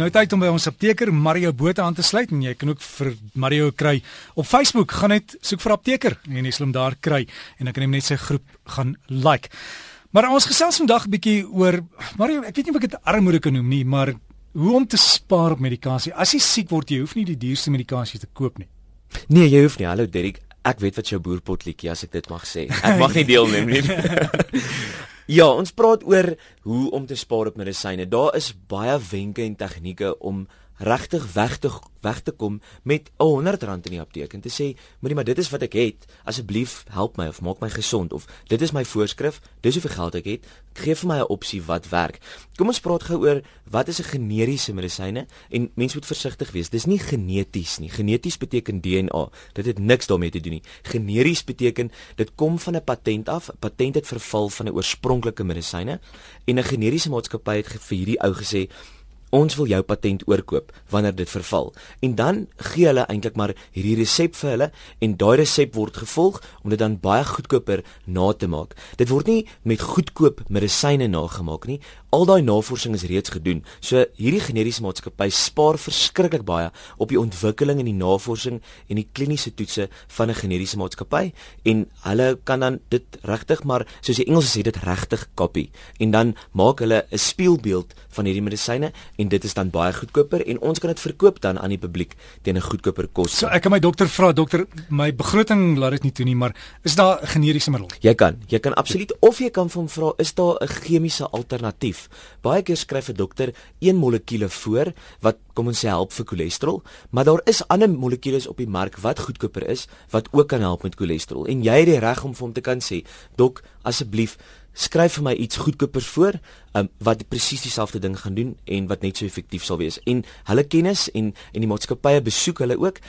Nou tyd om by ons apteker Mario Botha aan te sluit en jy kan ook vir Mario kry op Facebook. Gaan net soek vir apteker en jy sal hom daar kry en dan kan jy net sy groep gaan like. Maar ons gesels vandag 'n bietjie oor Mario, ek weet nie of ek dit armoede kan noem nie, maar hoe om te spaar op medikasie. As jy siek word, jy hoef nie die duurste medikasie te koop nie. Nee, jy hoef nie. Hallo Derek, ek weet wat jou boerpot liedjie as ek dit mag sê. Ek mag nie deelneem nie. Ja, ons praat oor hoe om te spaar op medisyne. Daar is baie wenke en tegnieke om regtig weg te weg te kom met 'n R100 in die apteek en te sê, "Moenie maar dit is wat ek het. Asseblief help my of maak my gesond of dit is my voorskrif. Dis hoeveel geld ek het. Gee vir my 'n opsie wat werk." Kom ons praat gou oor wat is 'n generiese medisyne en mense moet versigtig wees. Dis nie geneties nie. Geneties beteken DNA. Dit het niks daarmee te doen nie. Generies beteken dit kom van 'n patent af. Patent het verval van 'n oorspronklike medisyne en 'n generiese maatskappy het vir hierdie ou gesê ons wil jou patent oorkoop wanneer dit verval. En dan gee hulle eintlik maar hierdie resep vir hulle en daai resep word gevolg om dit dan baie goedkoper na te maak. Dit word nie met goedkoop medisyne nagemaak nie. Al daai navorsing is reeds gedoen. So hierdie generiese maatskappy spaar verskriklik baie op die ontwikkeling en die navorsing en die kliniese toetse van 'n generiese maatskappy en hulle kan dan dit regtig maar soos die Engels sê dit regtig kopie en dan maak hulle 'n spieelbeeld van hierdie medisyne en dit is dan baie goedkoper en ons kan dit verkoop dan aan die publiek teen 'n goedkoper kos. So ek kan my dokter vra, dokter, my begroting laat dit nie toe nie, maar is daar 'n generiese middel? Jy kan, jy kan absoluut of jy kan hom vra, is daar 'n chemiese alternatief? Baie keer skryf 'n dokter een molekuule voor wat kom ons sê help vir cholesterol, maar daar is ander molekules op die mark wat goedkoper is wat ook kan help met cholesterol. En jy het die reg om vir hom te kan sê, "Dok, asseblief skryf vir my iets goedkopers voor um, wat presies dieselfde ding gaan doen en wat net so effektief sal wees. En hulle kennis en en die maatskappye besoek hulle ook.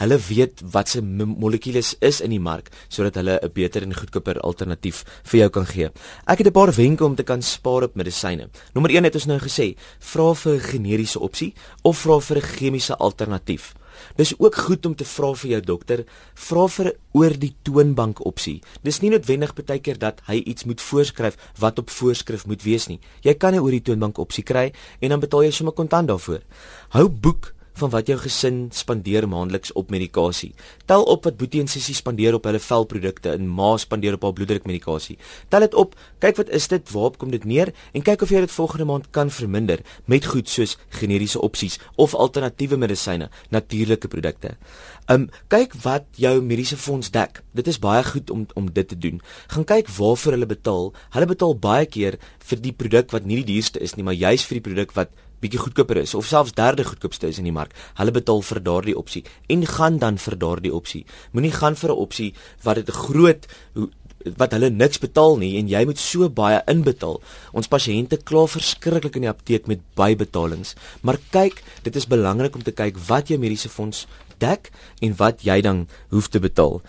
Hulle weet wat se molekules is in die mark sodat hulle 'n beter en goedkoper alternatief vir jou kan gee. Ek het 'n paar wenke om te kan spaar op medisyne. Nommer 1 het ons nou gesê, vra vir 'n generiese opsie of vra vir 'n chemiese alternatief. Dis ook goed om te vra vir jou dokter, vra vir oor die toonbank opsie. Dis nie noodwendig baie keer dat hy iets moet voorskryf wat op voorskrif moet wees nie. Jy kan 'n oor die toonbank opsie kry en dan betaal jy sommer kontant daarvoor. Hou boek van wat jou gesin spandeer maandeliks op medikasie. Tel op wat Boetie en Sissie spandeer op hulle velprodukte en Ma spandeer op haar bloeddrukmedikasie. Tel dit op, kyk wat is dit, waarop kom dit neer en kyk of jy dit volgende maand kan verminder met goed soos generiese opsies of alternatiewe medisyne, natuurlike produkte. Um kyk wat jou mediese fonds dek. Dit is baie goed om om dit te doen. Gaan kyk waarvoor hulle betaal. Hulle betaal baie keer vir die produk wat nie die duurste is nie, maar juis vir die produk wat bietjie goedkoper is of selfs derde goedkoopste is in die mark. Hulle betaal vir daardie opsie en gaan dan vir daardie opsie. Moenie gaan vir 'n opsie wat dit 'n groot wat hulle niks betaal nie en jy moet so baie inbetaal. Ons pasiënte kla verskriklik in die apteek met bybetalings. Maar kyk, dit is belangrik om te kyk wat jou mediese fonds dek en wat jy dan hoef te betaal.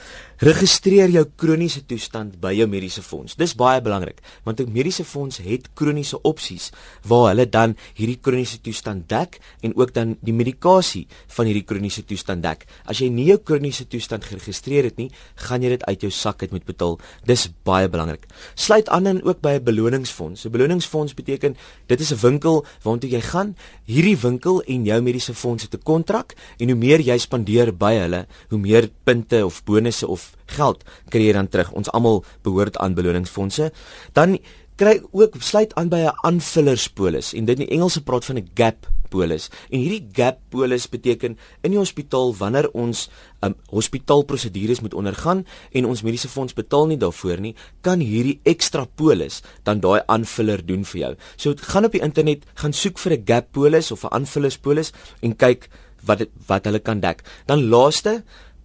Registreer jou kroniese toestand by jou mediese fonds. Dis baie belangrik want 'n mediese fonds het kroniese opsies waar hulle dan hierdie kroniese toestand dek en ook dan die medikasie van hierdie kroniese toestand dek. As jy nie jou kroniese toestand geregistreer het nie, gaan jy dit uit jou sak uit moet betaal. Dis baie belangrik. Sluit aan dan ook by 'n beloningsfonds. 'n Beloningsfonds beteken dit is 'n winkel waartoe jy gaan. Hierdie winkel en jou mediese fonds het 'n kontrak en hoe meer jy spandeer by hulle, hoe meer punte of bonusse of geld kry jy dan terug. Ons almal behoort aan beloningsfondse. Dan kry ook sluit aan by 'n aanvullerspolis en dit in Engelse praat van 'n gap polis. En hierdie gap polis beteken in die hospitaal wanneer ons um, hospitaalprosedures moet ondergaan en ons mediese fonds betaal nie daarvoor nie, kan hierdie ekstra polis dan daai aanvuller doen vir jou. So gaan op die internet, gaan soek vir 'n gap polis of 'n aanvullerspolis en kyk wat dit, wat hulle kan dek. Dan laaste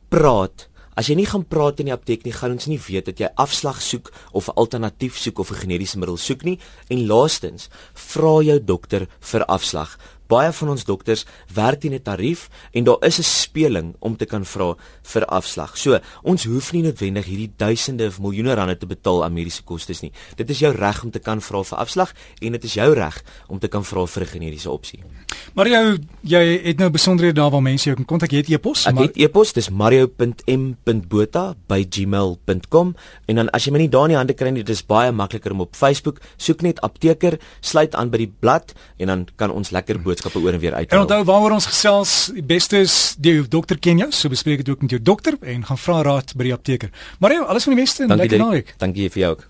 praat As jy nie gaan praat in die apteek nie, gaan ons nie weet dat jy afslag soek of 'n alternatief soek of 'n generiese middel soek nie. En laastens, vra jou dokter vir afslag baie van ons dokters werk teen 'n tarief en daar is 'n speling om te kan vra vir afslag. So, ons hoef nie noodwendig hierdie duisende of miljoene rande te betaal aan mediese kostes nie. Dit is jou reg om te kan vra vir afslag en dit is jou reg om te kan vra vir 'n generiese opsie. Mario, jy het nou besonderhede daar waar mense jou kan kontak. Jy het e-pos? Ek het e-pos, dis mario.m.botha@gmail.com en dan as jy my nie daar in die hande kry nie, dit is baie makliker om op Facebook soek net apteker, sluit aan by die blad en dan kan ons lekker boodskappe oor en weer uit. En onthou waaroor ons gesels, die beste is die dokter ken jou, so bespreek dit ook met jou dokter en gaan vra raad by die apteker. Mario, alles van die beste en lekker naweek. Dankie vir jou ook.